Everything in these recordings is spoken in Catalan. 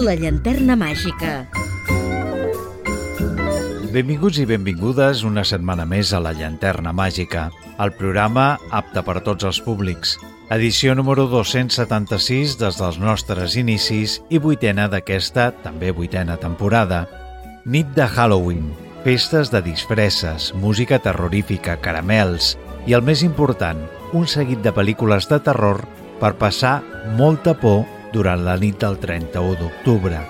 La llanterna màgica. Benvinguts i benvingudes una setmana més a La Llanterna Màgica, el programa apte per tots els públics. Edició número 276 des dels nostres inicis i vuitena d'aquesta, també vuitena temporada. Nit de Halloween, festes de disfresses, música terrorífica, caramels i, el més important, un seguit de pel·lícules de terror per passar molta por durant la nit del 31 d'octubre.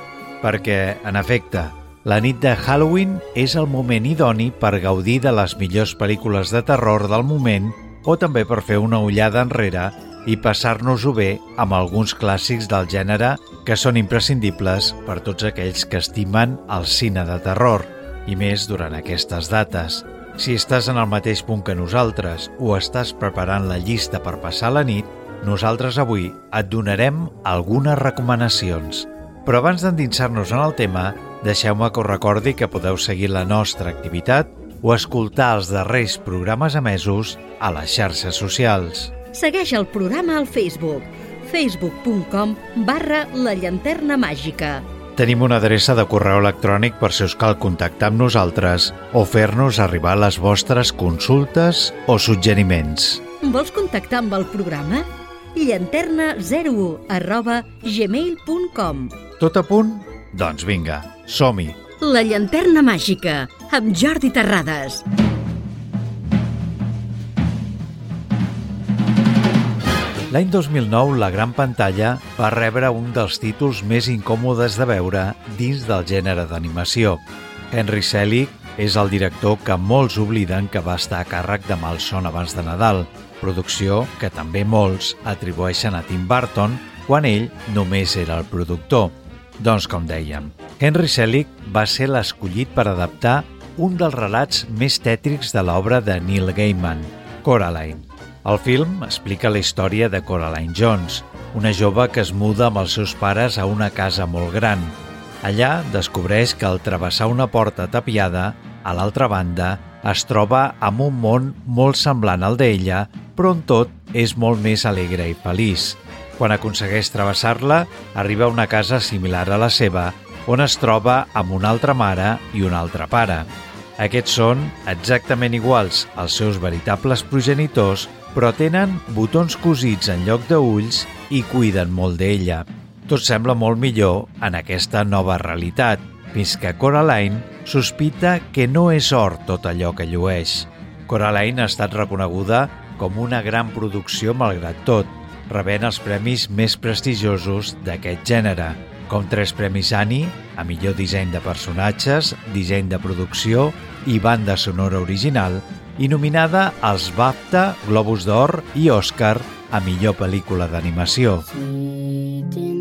Perquè, en efecte, la nit de Halloween és el moment idoni per gaudir de les millors pel·lícules de terror del moment o també per fer una ullada enrere i passar-nos-ho bé amb alguns clàssics del gènere que són imprescindibles per tots aquells que estimen el cine de terror, i més durant aquestes dates. Si estàs en el mateix punt que nosaltres o estàs preparant la llista per passar la nit, nosaltres avui et donarem algunes recomanacions. Però abans d'endinsar-nos en el tema, Deixeu-me que us recordi que podeu seguir la nostra activitat o escoltar els darrers programes emesos a les xarxes socials. Segueix el programa al Facebook facebook.com barra la llanterna màgica. Tenim una adreça de correu electrònic per si us cal contactar amb nosaltres o fer-nos arribar les vostres consultes o suggeriments. Vols contactar amb el programa? Llanterna01 arroba gmail.com Tot a punt? Doncs vinga, som-hi! La llanterna màgica, amb Jordi Terrades. L'any 2009, la gran pantalla va rebre un dels títols més incòmodes de veure dins del gènere d'animació. Henry Selick és el director que molts obliden que va estar a càrrec de Malson abans de Nadal, producció que també molts atribueixen a Tim Burton quan ell només era el productor. Doncs com dèiem, Henry Selick va ser l'escollit per adaptar un dels relats més tètrics de l'obra de Neil Gaiman, Coraline. El film explica la història de Coraline Jones, una jove que es muda amb els seus pares a una casa molt gran. Allà descobreix que al travessar una porta tapiada, a l'altra banda, es troba amb un món molt semblant al d'ella, però on tot és molt més alegre i feliç. Quan aconsegueix travessar-la, arriba a una casa similar a la seva, on es troba amb una altra mare i un altre pare. Aquests són exactament iguals als seus veritables progenitors, però tenen botons cosits en lloc d'ulls i cuiden molt d'ella. Tot sembla molt millor en aquesta nova realitat, fins que Coraline sospita que no és or tot allò que llueix. Coraline ha estat reconeguda com una gran producció malgrat tot, rebent els premis més prestigiosos d'aquest gènere, com tres premis Annie a millor disseny de personatges, disseny de producció i banda sonora original, i nominada als BAFTA, Globus d'Or i Òscar a millor pel·lícula d'animació. Sí,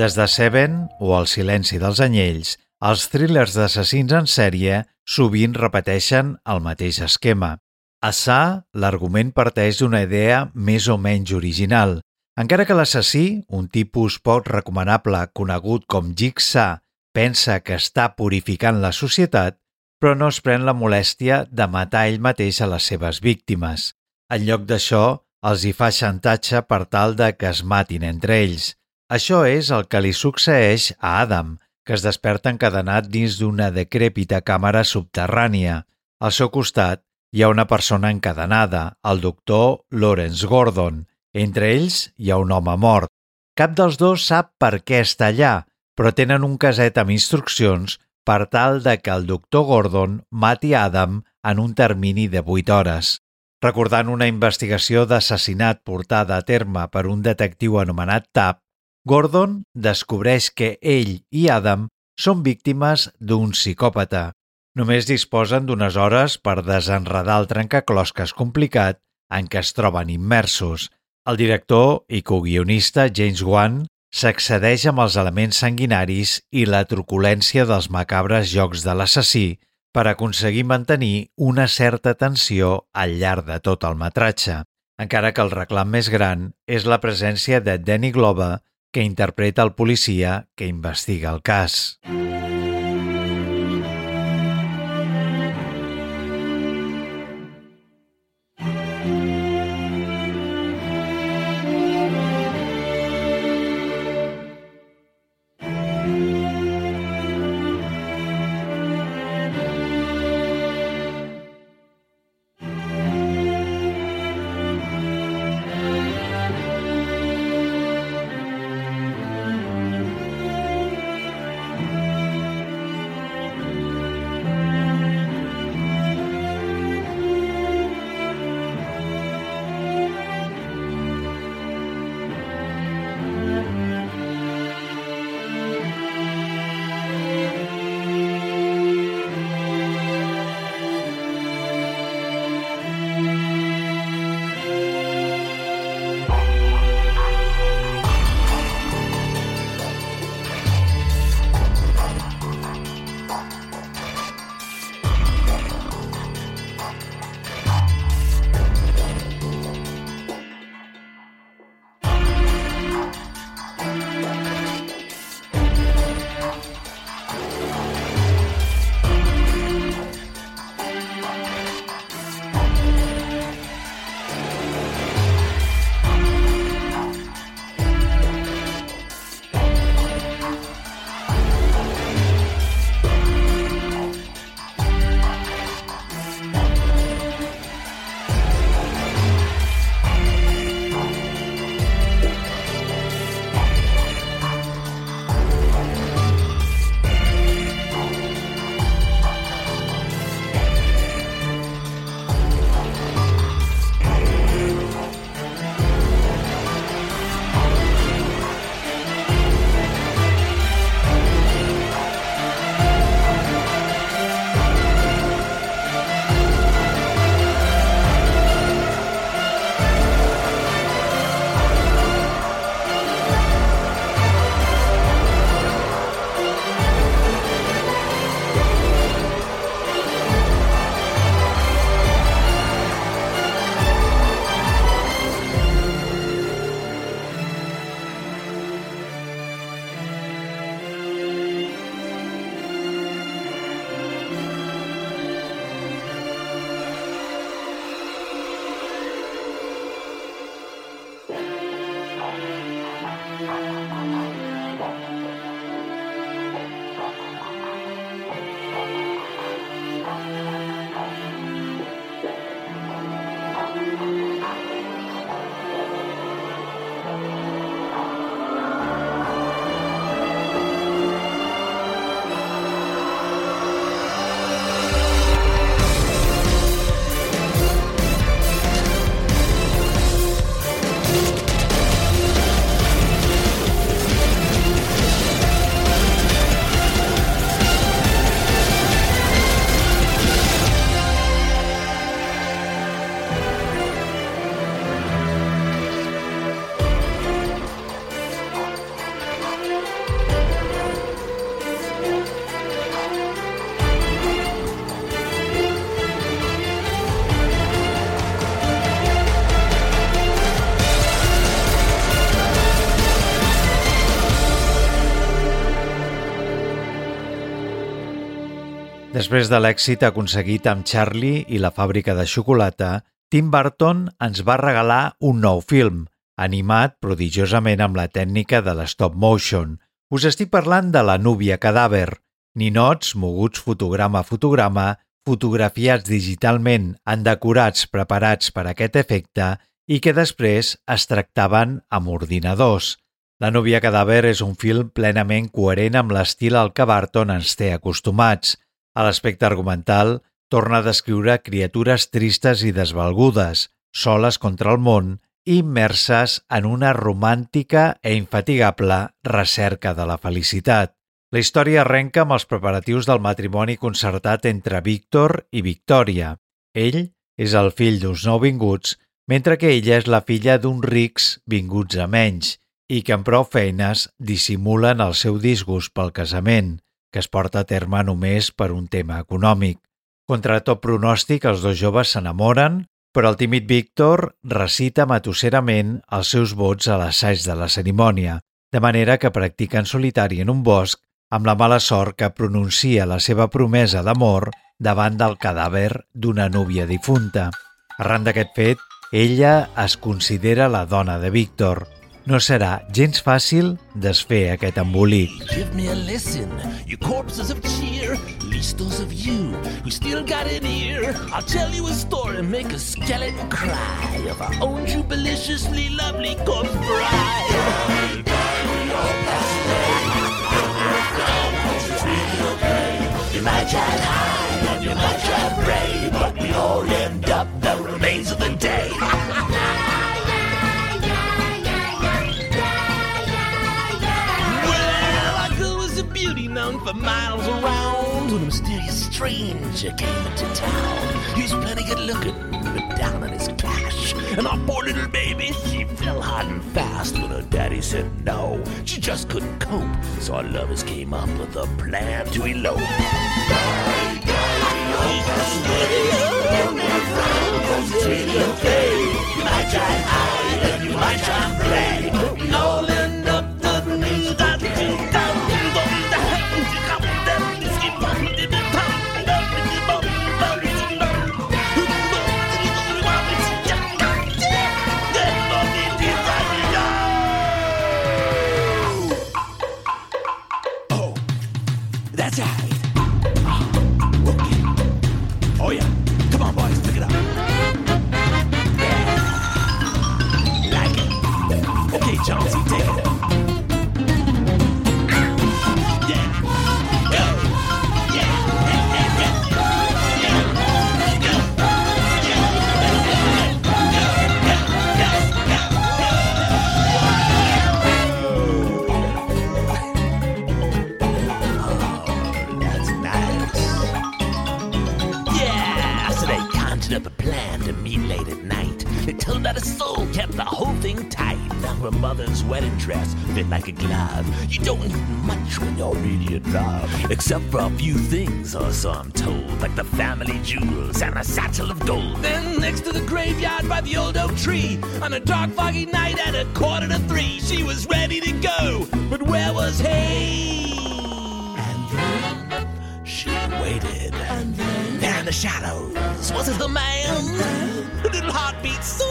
Des de Seven o El silenci dels anyells, els thrillers d'assassins en sèrie sovint repeteixen el mateix esquema. A Sa, l'argument parteix d'una idea més o menys original. Encara que l'assassí, un tipus poc recomanable conegut com Jigsaw, pensa que està purificant la societat, però no es pren la molèstia de matar ell mateix a les seves víctimes. En lloc d'això, els hi fa xantatge per tal de que es matin entre ells. Això és el que li succeeix a Adam, que es desperta encadenat dins d'una decrèpita càmera subterrània. Al seu costat hi ha una persona encadenada, el doctor Lawrence Gordon. Entre ells hi ha un home mort. Cap dels dos sap per què està allà, però tenen un caset amb instruccions per tal de que el doctor Gordon mati Adam en un termini de 8 hores. Recordant una investigació d'assassinat portada a terme per un detectiu anomenat Tap, Gordon descobreix que ell i Adam són víctimes d'un psicòpata. Només disposen d'unes hores per desenredar el trencaclosques complicat en què es troben immersos. El director i coguionista James Wan s'accedeix amb els elements sanguinaris i la truculència dels macabres jocs de l'assassí per aconseguir mantenir una certa tensió al llarg de tot el metratge, encara que el reclam més gran és la presència de Danny Glover, que interpreta el policia que investiga el cas. Després de l'èxit aconseguit amb Charlie i la fàbrica de xocolata, Tim Burton ens va regalar un nou film, animat prodigiosament amb la tècnica de l'stop motion. Us estic parlant de La núvia cadàver, ninots moguts fotograma a fotograma, fotografiats digitalment en decorats preparats per aquest efecte i que després es tractaven amb ordinadors. La núvia cadàver és un film plenament coherent amb l'estil al que Barton ens té acostumats – a l'aspecte argumental, torna a descriure criatures tristes i desvalgudes, soles contra el món immerses en una romàntica e infatigable recerca de la felicitat. La història arrenca amb els preparatius del matrimoni concertat entre Víctor i Victòria. Ell és el fill d'uns nouvinguts, mentre que ella és la filla d'uns rics vinguts a menys i que amb prou feines dissimulen el seu disgust pel casament que es porta a terme només per un tema econòmic. Contra tot pronòstic, els dos joves s'enamoren, però el tímid Víctor recita matusserament els seus vots a l'assaig de la cerimònia, de manera que practica en solitari en un bosc amb la mala sort que pronuncia la seva promesa d'amor davant del cadàver d'una núvia difunta. Arran d'aquest fet, ella es considera la dona de Víctor, no serà gens fàcil desfer aquest embolic. Give me a listen, you corpses of cheer, least those of you who still got an ear. I'll tell you a story, make a skeleton cry of our own jubiliciously lovely corpse bride. You might try and you might try pray, but we all end up the remains of the day. miles around when a mysterious stranger came into town. He was plenty good looking, but down on his cash. And our poor little baby, she fell hard and fast when her daddy said no. She just couldn't cope, so our lovers came up with a plan to elope. Okay. You might try and hide and you might try and play, Except for a few things, or so I'm told, like the family jewels and a satchel of gold. Then next to the graveyard by the old oak tree, on a dark foggy night at a quarter to three, she was ready to go, but where was he? And then she waited. And then there in the shadows was it the man? Her little heart beat so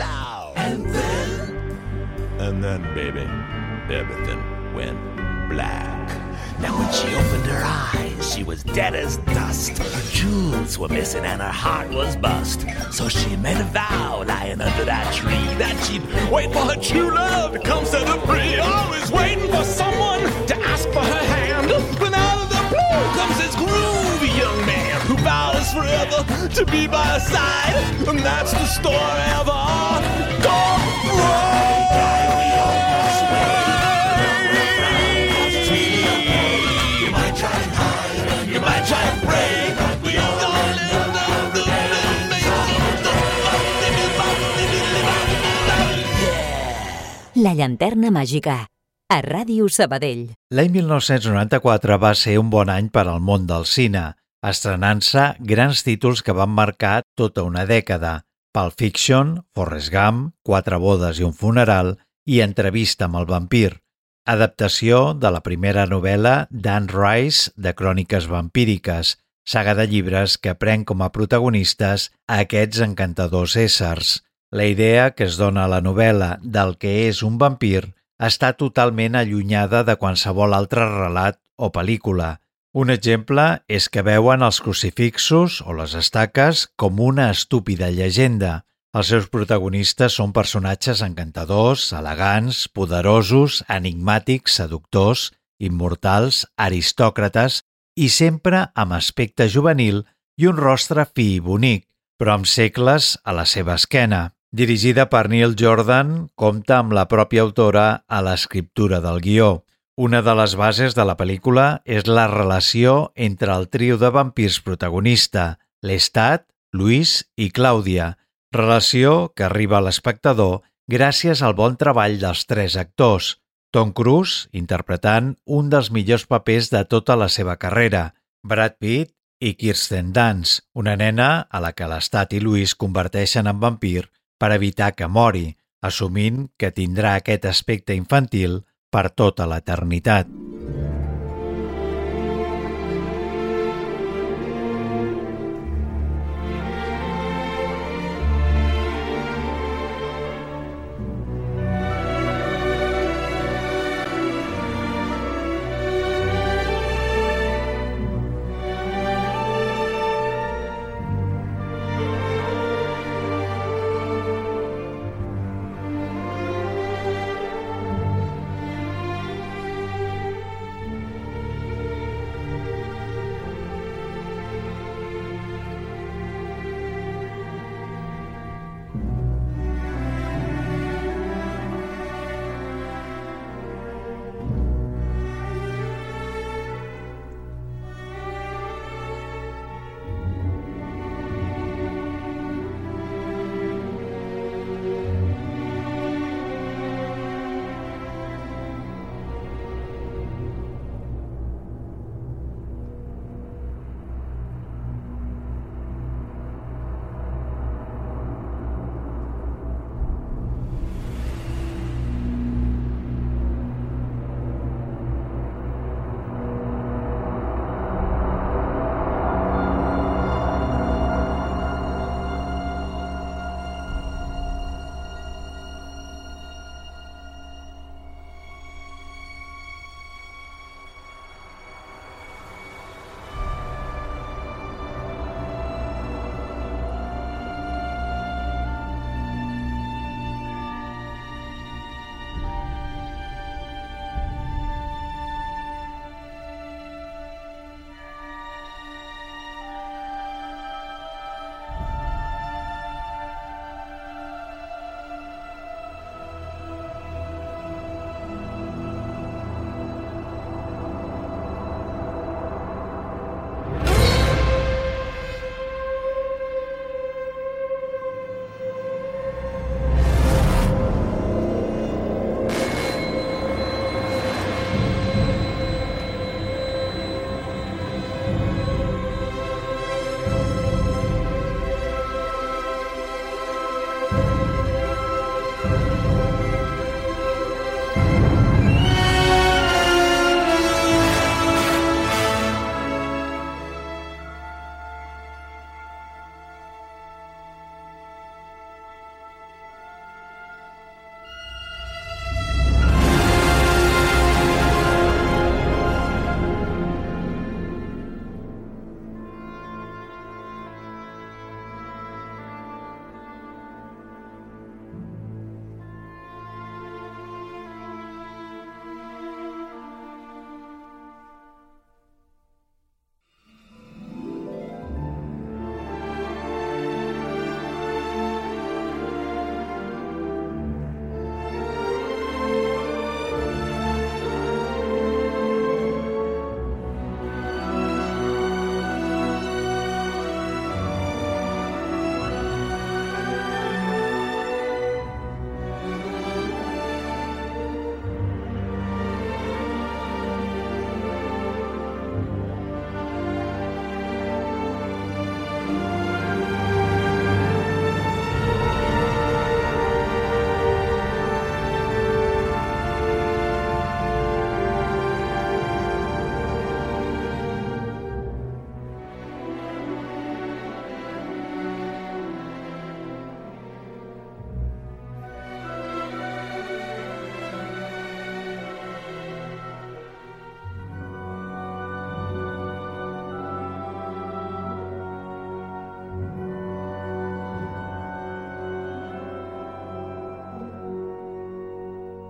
loud. And then, and then, baby, everything went black. Now when she opened her eyes, she was dead as dust. Her jewels were missing and her heart was bust. So she made a vow lying under that tree that she'd wait for her true love to come set her free. Always waiting for someone to ask for her hand. When out of the blue comes this groovy young man who vows forever to be by her side. And that's the story of our La llanterna màgica, a Ràdio Sabadell. L'any 1994 va ser un bon any per al món del cine, estrenant-se grans títols que van marcar tota una dècada. Pulp Fiction, Forrest Gump, Quatre bodes i un funeral i Entrevista amb el vampir, adaptació de la primera novel·la d'Anne Rice de Cròniques vampíriques, saga de llibres que pren com a protagonistes aquests encantadors éssers. La idea que es dona a la novel·la del que és un vampir està totalment allunyada de qualsevol altre relat o pel·lícula. Un exemple és que veuen els crucifixos o les estaques com una estúpida llegenda. Els seus protagonistes són personatges encantadors, elegants, poderosos, enigmàtics, seductors, immortals, aristòcrates i sempre amb aspecte juvenil i un rostre fi i bonic, però amb segles a la seva esquena. Dirigida per Neil Jordan, compta amb la pròpia autora a l'escriptura del guió. Una de les bases de la pel·lícula és la relació entre el trio de vampirs protagonista, Lestat, Luis i Clàudia, relació que arriba a l'espectador gràcies al bon treball dels tres actors, Tom Cruise interpretant un dels millors papers de tota la seva carrera, Brad Pitt i Kirsten Dunst, una nena a la que l'Estat i Luis converteixen en vampir per evitar que mori, assumint que tindrà aquest aspecte infantil per tota l'eternitat.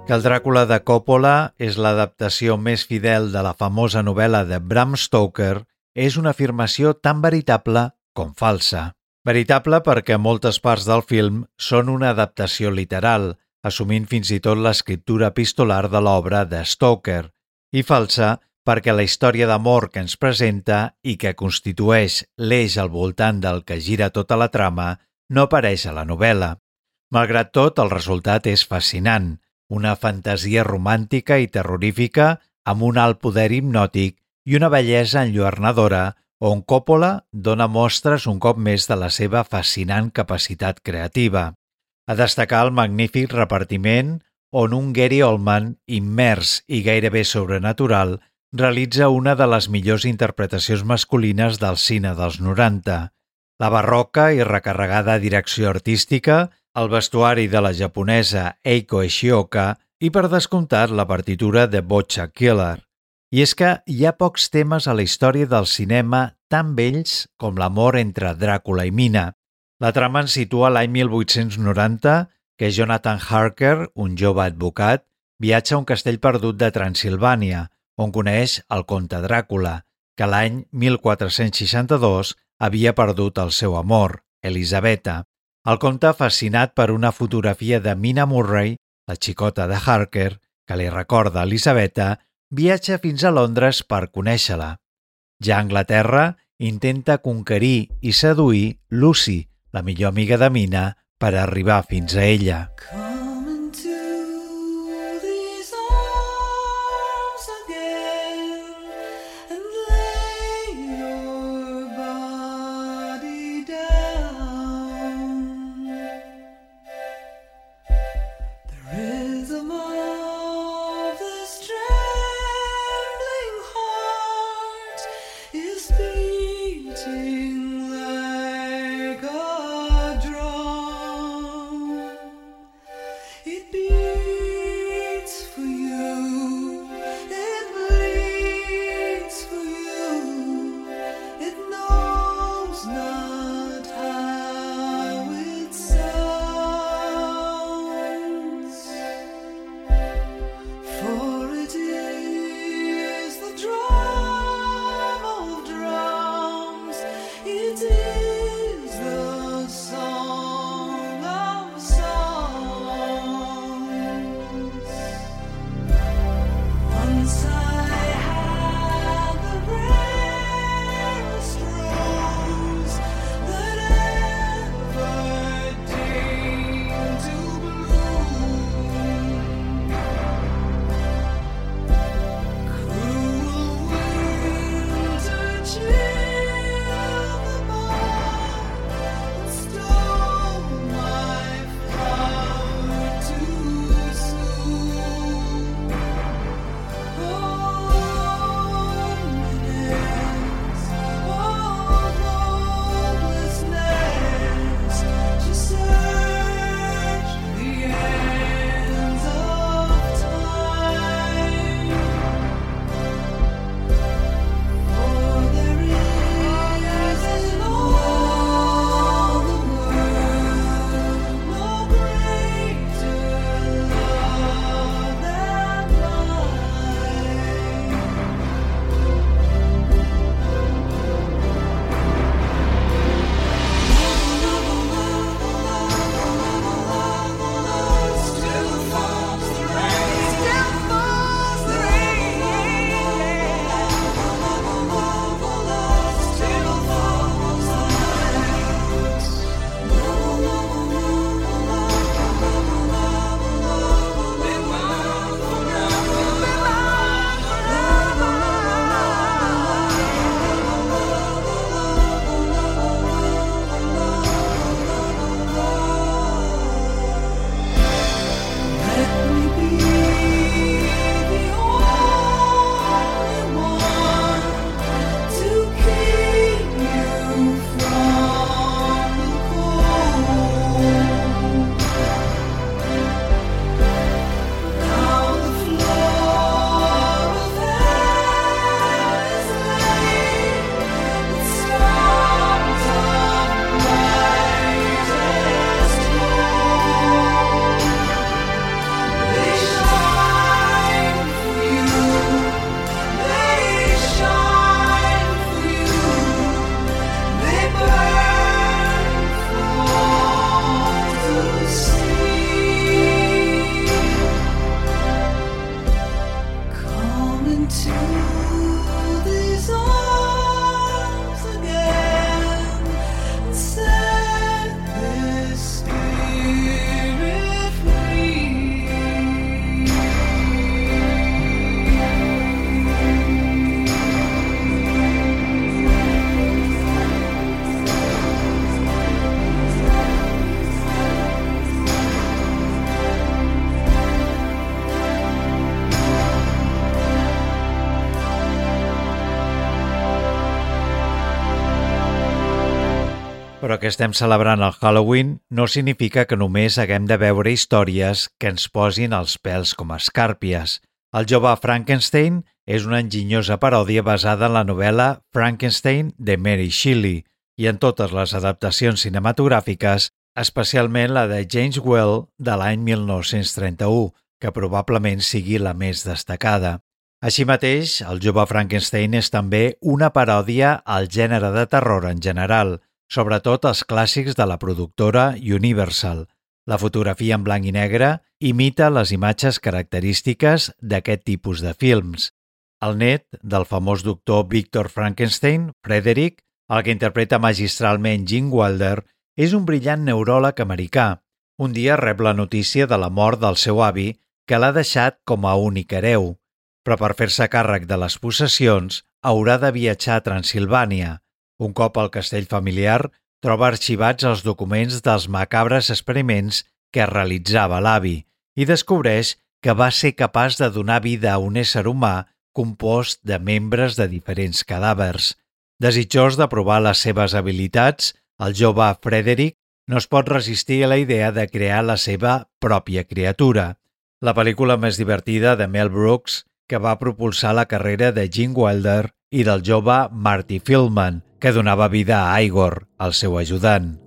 Que el Dràcula de Coppola és l'adaptació més fidel de la famosa novel·la de Bram Stoker és una afirmació tan veritable com falsa. Veritable perquè moltes parts del film són una adaptació literal, assumint fins i tot l'escriptura epistolar de l'obra de Stoker, i falsa perquè la història d'amor que ens presenta i que constitueix l'eix al voltant del que gira tota la trama no apareix a la novel·la. Malgrat tot, el resultat és fascinant, una fantasia romàntica i terrorífica amb un alt poder hipnòtic i una bellesa enlluernadora on Coppola dona mostres un cop més de la seva fascinant capacitat creativa. A destacar el magnífic repartiment on un Gary Oldman, immers i gairebé sobrenatural, realitza una de les millors interpretacions masculines del cine dels 90. La barroca i recarregada direcció artística, el vestuari de la japonesa Eiko Ishioka i, per descomptat, la partitura de Boccia Killer. I és que hi ha pocs temes a la història del cinema tan vells com l'amor entre Dràcula i Mina. La trama ens situa l'any 1890 que Jonathan Harker, un jove advocat, viatja a un castell perdut de Transilvània, on coneix el conte Dràcula, que l'any 1462 havia perdut el seu amor, Elisabeta. El conte fascinat per una fotografia de Mina Murray, la xicota de Harker, que li recorda Elisabeta, viatja fins a Londres per conèixer-la. Ja a Anglaterra, intenta conquerir i seduir Lucy, la millor amiga de Mina, per arribar fins a ella. Com que estem celebrant el Halloween no significa que només haguem de veure històries que ens posin els pèls com escàrpies. El jove Frankenstein és una enginyosa paròdia basada en la novel·la Frankenstein de Mary Shelley i en totes les adaptacions cinematogràfiques, especialment la de James Well de l'any 1931, que probablement sigui la més destacada. Així mateix, el jove Frankenstein és també una paròdia al gènere de terror en general – sobretot els clàssics de la productora Universal. La fotografia en blanc i negre imita les imatges característiques d'aquest tipus de films. El net del famós doctor Victor Frankenstein, Frederick, el que interpreta magistralment Gene Wilder, és un brillant neuròleg americà. Un dia rep la notícia de la mort del seu avi, que l'ha deixat com a únic hereu, però per fer-se càrrec de les possessions haurà de viatjar a Transilvània, un cop al castell familiar, troba arxivats els documents dels macabres experiments que realitzava l'avi i descobreix que va ser capaç de donar vida a un ésser humà compost de membres de diferents cadàvers. Desitjós de provar les seves habilitats, el jove Frederick no es pot resistir a la idea de crear la seva pròpia criatura. La pel·lícula més divertida de Mel Brooks que va propulsar la carrera de Gene Wilder i del jove Marty Fieldman, que donava vida a Igor, el seu ajudant.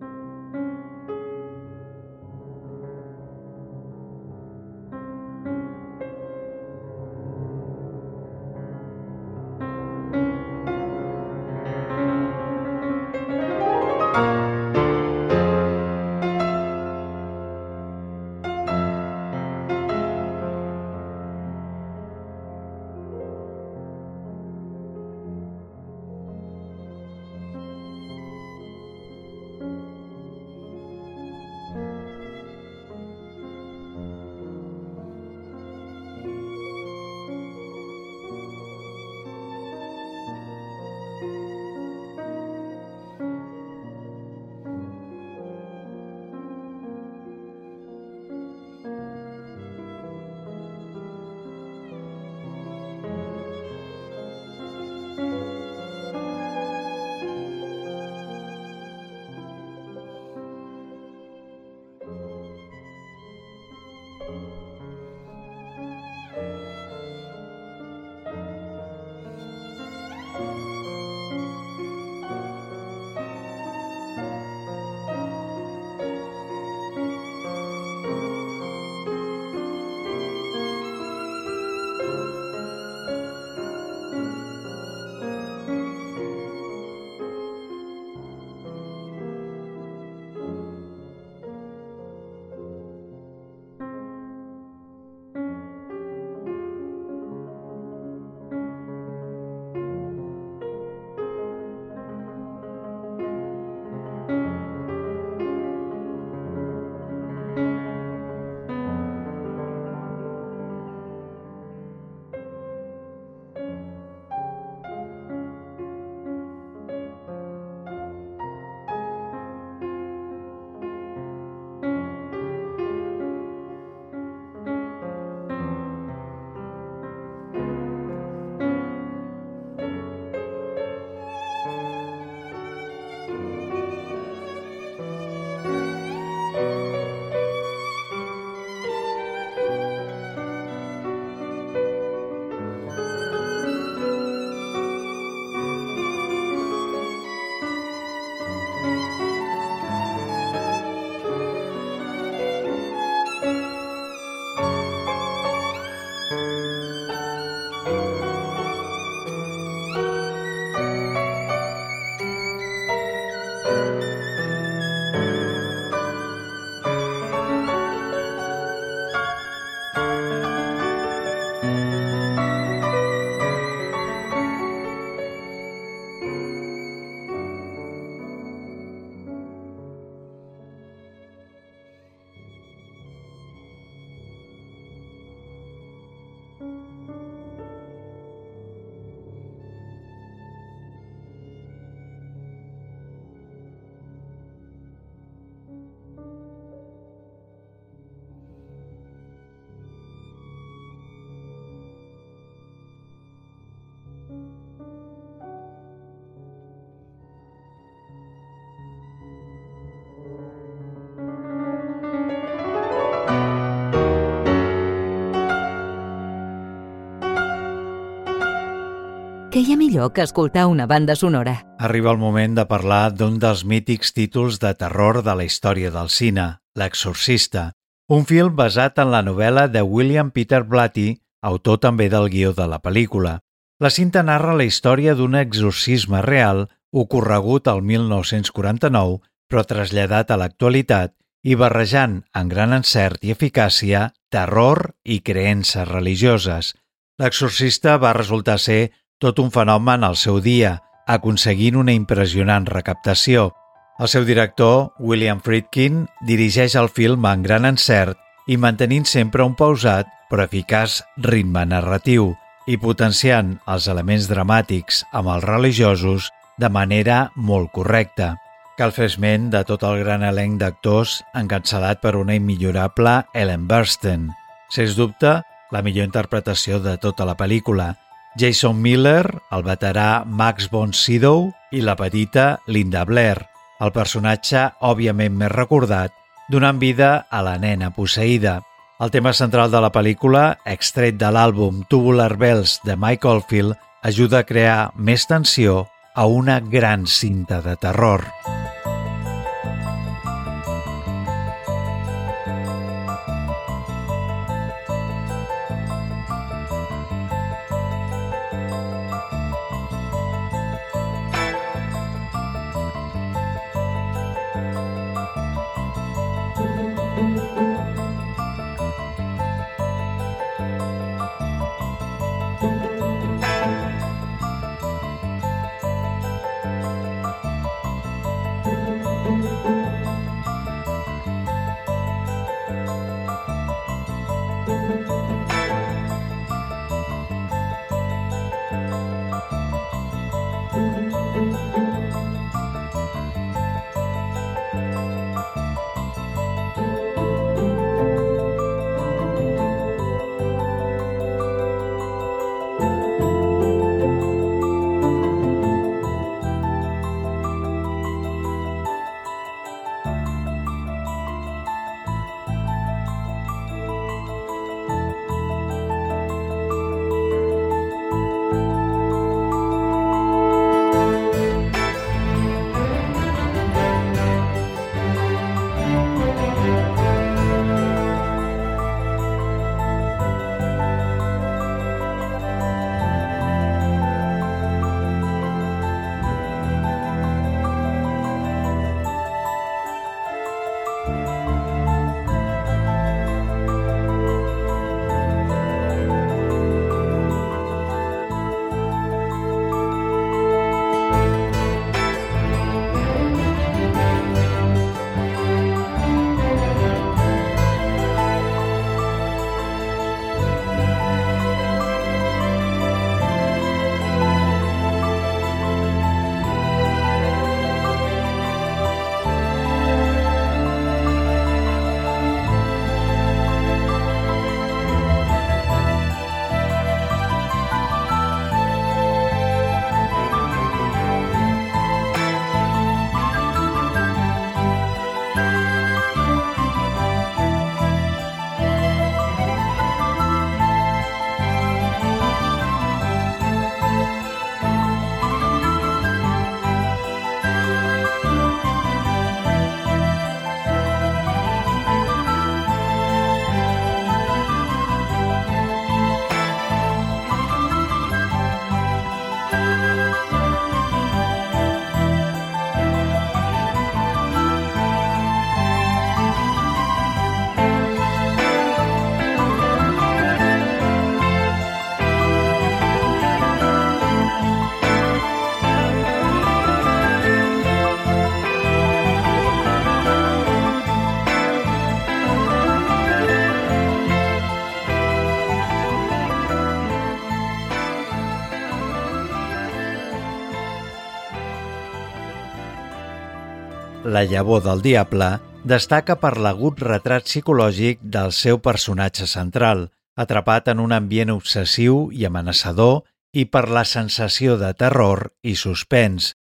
Què hi ha millor que escoltar una banda sonora? Arriba el moment de parlar d'un dels mítics títols de terror de la història del cine, L'exorcista, un film basat en la novel·la de William Peter Blatty, autor també del guió de la pel·lícula. La cinta narra la història d'un exorcisme real ocorregut al 1949, però traslladat a l'actualitat i barrejant en gran encert i eficàcia terror i creences religioses. L'exorcista va resultar ser tot un fenomen al seu dia, aconseguint una impressionant recaptació. El seu director, William Friedkin, dirigeix el film en gran encert i mantenint sempre un pausat però eficaç ritme narratiu i potenciant els elements dramàtics amb els religiosos de manera molt correcta. Cal fer esment de tot el gran elenc d'actors encapçalat per una immillorable Ellen Burstyn. Sens dubte, la millor interpretació de tota la pel·lícula. Jason Miller, el veterà Max von Sydow i la petita Linda Blair, el personatge òbviament més recordat, donant vida a la nena posseïda. El tema central de la pel·lícula, extret de l'àlbum Tubular Bells de Michael Field, ajuda a crear més tensió a una gran cinta de terror. La llavor del diable destaca per l'agut retrat psicològic del seu personatge central, atrapat en un ambient obsessiu i amenaçador i per la sensació de terror i suspens.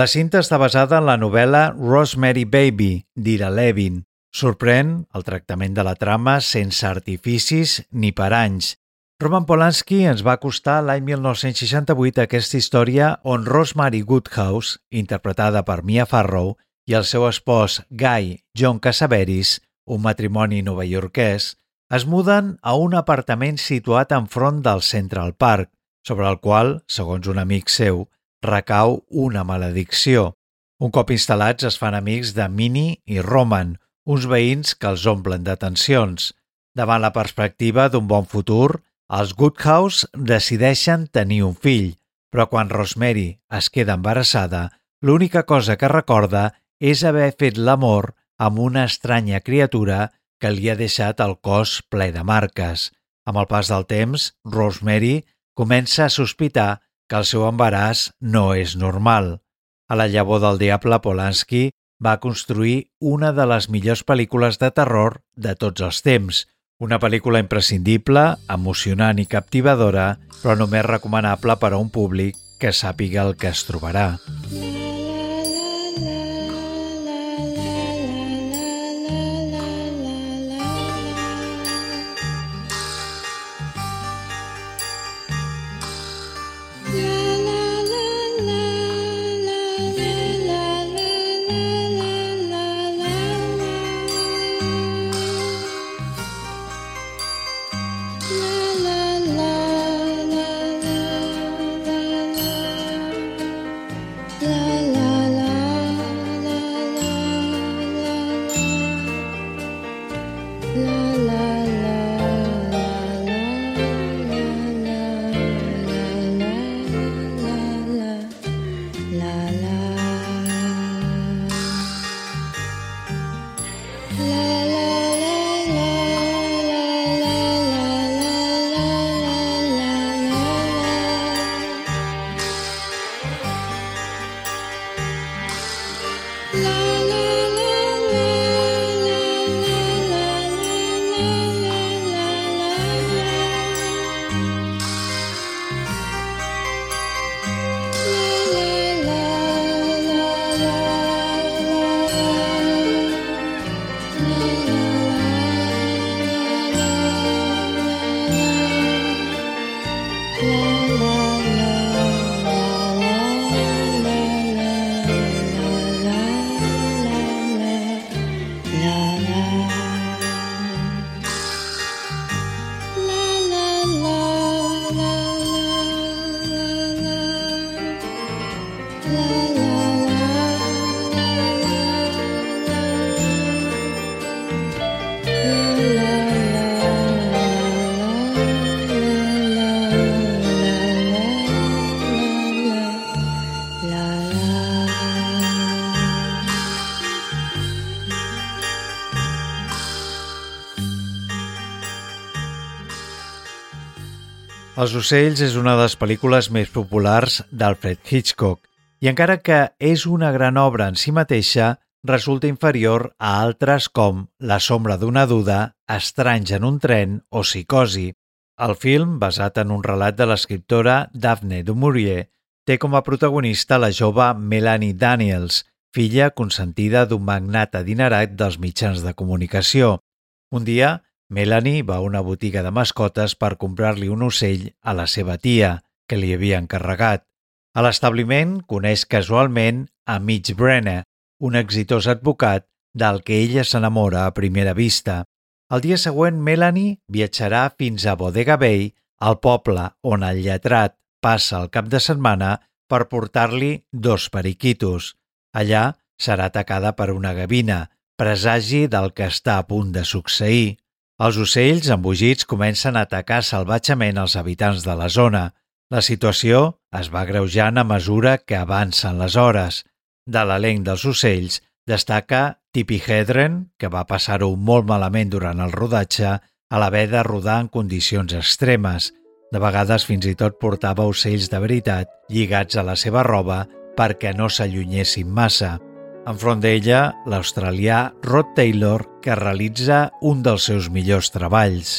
La cinta està basada en la novel·la Rosemary Baby, d'Ira Levin. Sorprèn el tractament de la trama sense artificis ni paranys. Roman Polanski ens va costar l'any 1968 aquesta història on Rosemary Woodhouse, interpretada per Mia Farrow, i el seu espòs Guy John Casaveris, un matrimoni novaiorquès, es muden a un apartament situat enfront del Central Park, sobre el qual, segons un amic seu, recau una maledicció. Un cop instal·lats es fan amics de Minnie i Roman, uns veïns que els omplen d'atencions. Davant la perspectiva d'un bon futur, els Goodhouse decideixen tenir un fill, però quan Rosemary es queda embarassada, l'única cosa que recorda és haver fet l'amor amb una estranya criatura que li ha deixat el cos ple de marques. Amb el pas del temps, Rosemary comença a sospitar que el seu embaràs no és normal. A la llavor del diable, Polanski va construir una de les millors pel·lícules de terror de tots els temps, una pel·lícula imprescindible, emocionant i captivadora, però només recomanable per a un públic que sàpiga el que es trobarà. Els ocells és una de les pel·lícules més populars d'Alfred Hitchcock i encara que és una gran obra en si mateixa, resulta inferior a altres com La sombra d'una duda, Estranys en un tren o Psicosi. El film, basat en un relat de l'escriptora Daphne du Maurier, té com a protagonista la jove Melanie Daniels, filla consentida d'un magnat adinerat dels mitjans de comunicació. Un dia, Melanie va a una botiga de mascotes per comprar-li un ocell a la seva tia, que li havia encarregat. A l'establiment coneix casualment a Mitch Brenner, un exitós advocat del que ella s'enamora a primera vista. El dia següent, Melanie viatjarà fins a Bodega Bay, al poble on el lletrat passa el cap de setmana per portar-li dos periquitos. Allà serà atacada per una gavina, presagi del que està a punt de succeir. Els ocells embogits comencen a atacar salvatgement els habitants de la zona. La situació es va greujant a mesura que avancen les hores. De l'elenc dels ocells destaca Tippi Hedren, que va passar-ho molt malament durant el rodatge a l'haver de rodar en condicions extremes. De vegades fins i tot portava ocells de veritat lligats a la seva roba perquè no s'allunyessin massa. Enfront d'ella, l'australià Rod Taylor, que realitza un dels seus millors treballs.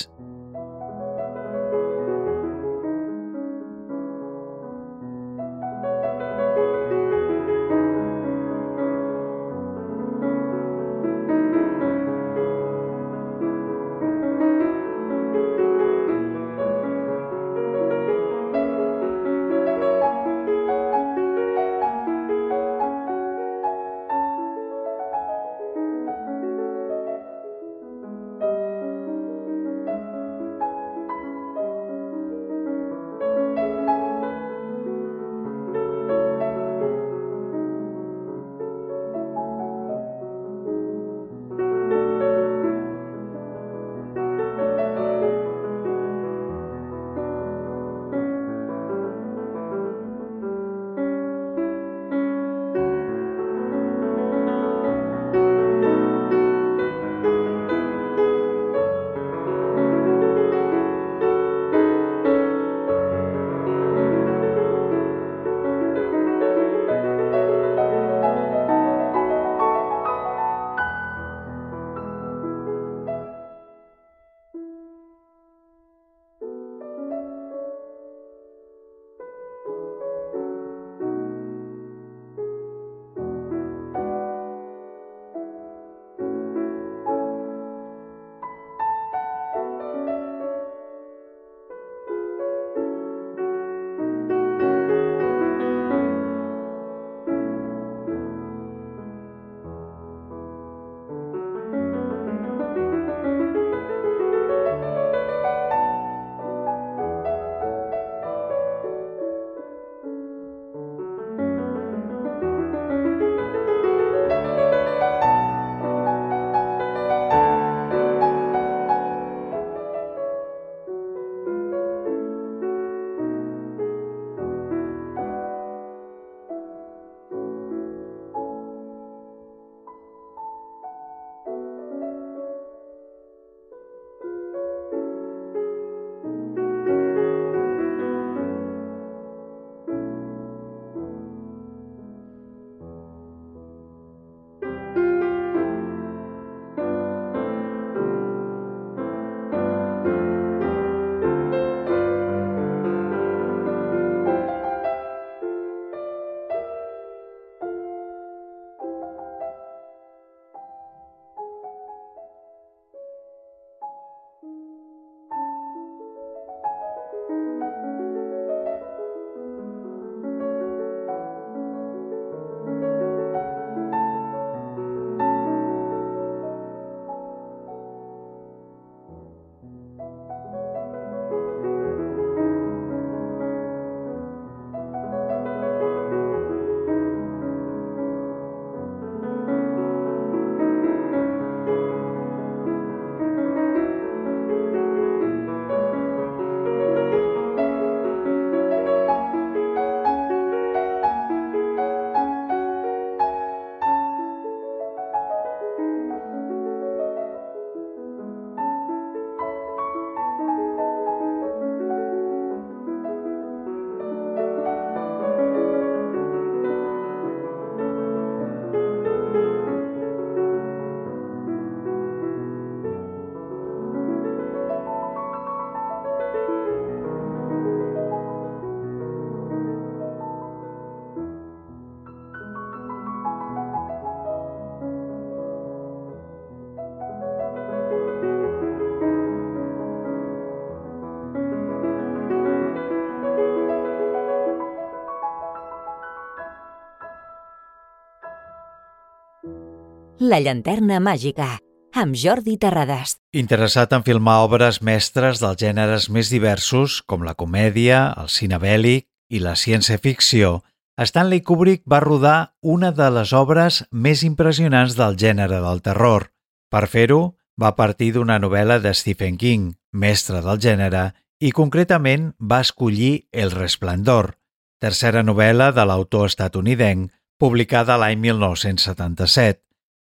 La llanterna màgica, amb Jordi Terrades. Interessat en filmar obres mestres dels gèneres més diversos, com la comèdia, el cine bèl·lic i la ciència-ficció, Stanley Kubrick va rodar una de les obres més impressionants del gènere del terror. Per fer-ho, va partir d'una novel·la de Stephen King, mestre del gènere, i concretament va escollir El resplendor, tercera novel·la de l'autor estatunidenc, publicada l'any 1977.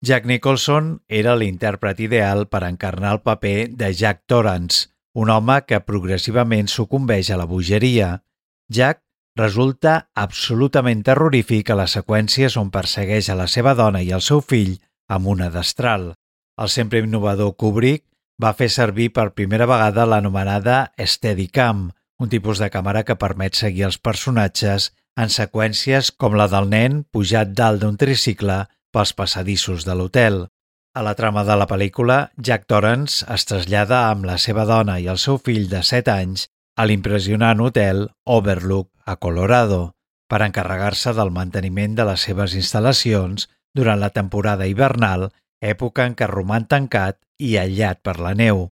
Jack Nicholson era l'intèrpret ideal per encarnar el paper de Jack Torrance, un home que progressivament sucumbeix a la bogeria. Jack resulta absolutament terrorífic a les seqüències on persegueix a la seva dona i el seu fill amb una destral. El sempre innovador Kubrick va fer servir per primera vegada l'anomenada Steadicam, un tipus de càmera que permet seguir els personatges en seqüències com la del nen pujat dalt d'un tricicle pels passadissos de l'hotel. A la trama de la pel·lícula, Jack Torrance es trasllada amb la seva dona i el seu fill de 7 anys a l'impressionant hotel Overlook a Colorado per encarregar-se del manteniment de les seves instal·lacions durant la temporada hivernal època en què roman tancat i aïllat per la neu.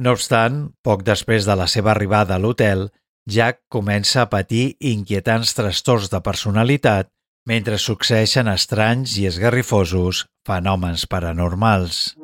No obstant, poc després de la seva arribada a l'hotel, Jack comença a patir inquietants trastorns de personalitat mentre succeeixen estranys i esgarrifosos fenòmens paranormals.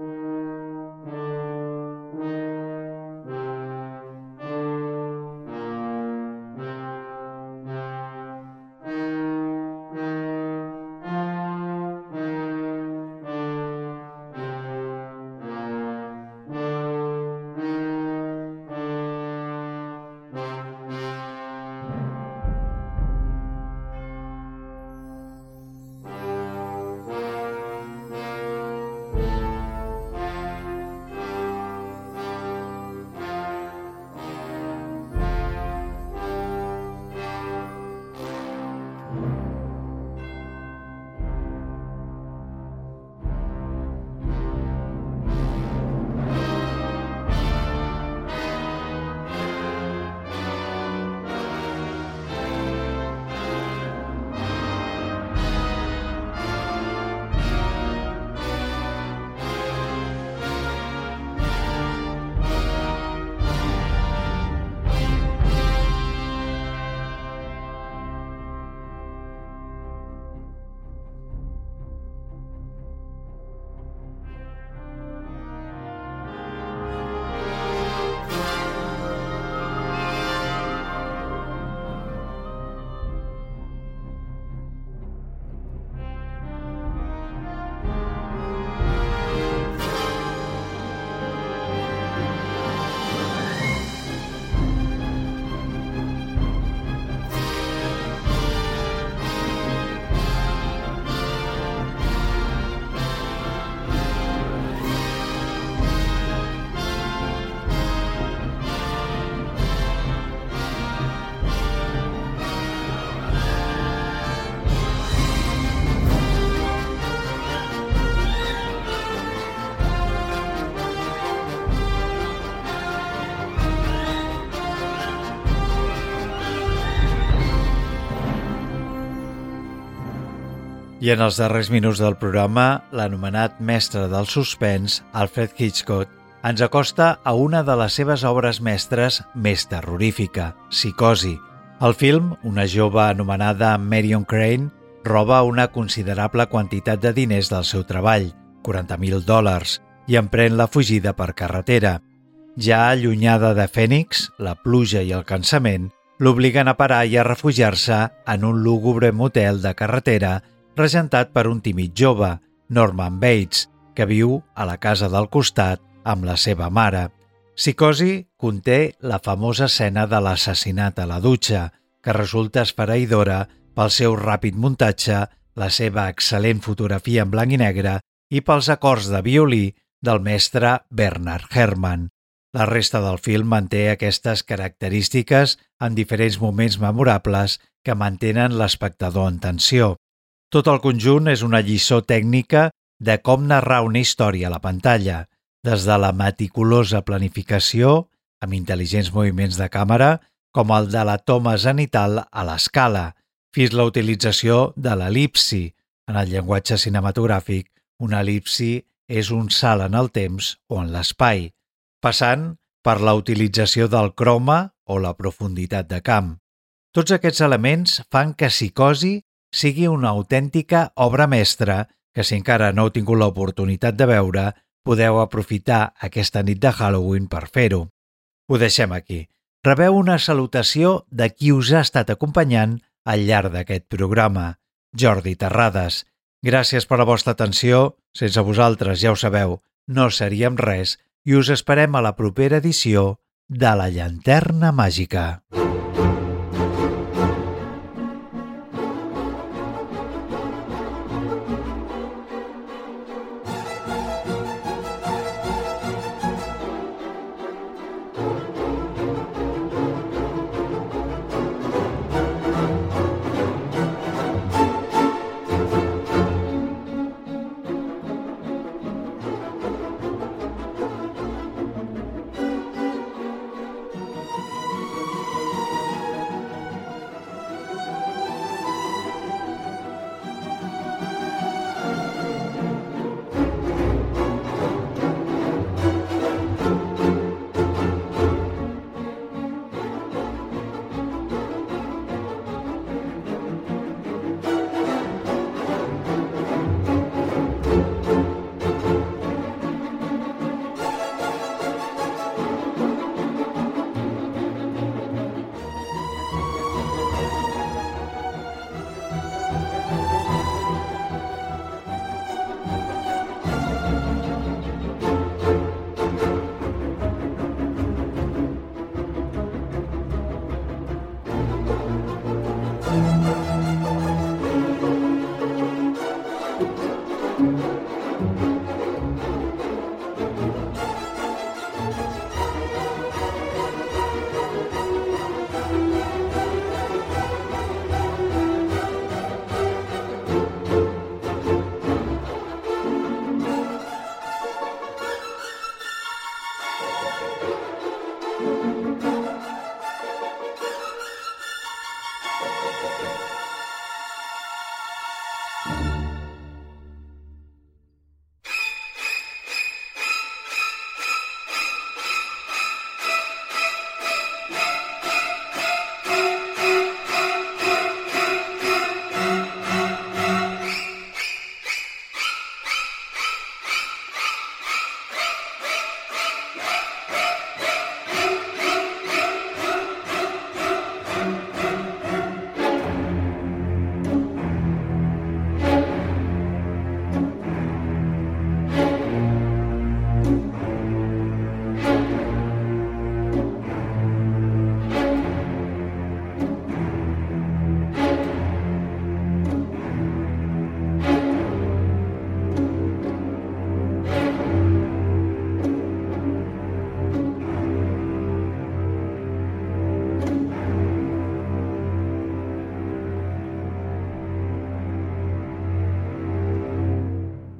I en els darrers minuts del programa, l'anomenat mestre del suspens, Alfred Hitchcock, ens acosta a una de les seves obres mestres més terrorífica, Psicosi. Al film, una jove anomenada Marion Crane roba una considerable quantitat de diners del seu treball, 40.000 dòlars, i emprèn la fugida per carretera. Ja allunyada de Fènix, la pluja i el cansament l'obliguen a parar i a refugiar-se en un lúgubre motel de carretera regentat per un tímid jove, Norman Bates, que viu a la casa del costat amb la seva mare. Psicosi conté la famosa escena de l'assassinat a la dutxa, que resulta esfereïdora pel seu ràpid muntatge, la seva excel·lent fotografia en blanc i negre i pels acords de violí del mestre Bernard Herrmann. La resta del film manté aquestes característiques en diferents moments memorables que mantenen l'espectador en tensió. Tot el conjunt és una lliçó tècnica de com narrar una història a la pantalla, des de la meticulosa planificació, amb intel·ligents moviments de càmera, com el de la toma zenital a l'escala, fins la utilització de l'elipsi en el llenguatge cinematogràfic Una elipsi és un salt en el temps o en l'espai, passant per la utilització del croma o la profunditat de camp. Tots aquests elements fan que Psicosi sigui una autèntica obra mestra que si encara no heu tingut l'oportunitat de veure, podeu aprofitar aquesta nit de Halloween per fer-ho. Ho deixem aquí. Rebeu una salutació de qui us ha estat acompanyant al llarg d'aquest programa, Jordi Terrades. Gràcies per la vostra atenció. Sense vosaltres, ja ho sabeu, no seríem res i us esperem a la propera edició de La Llanterna Màgica.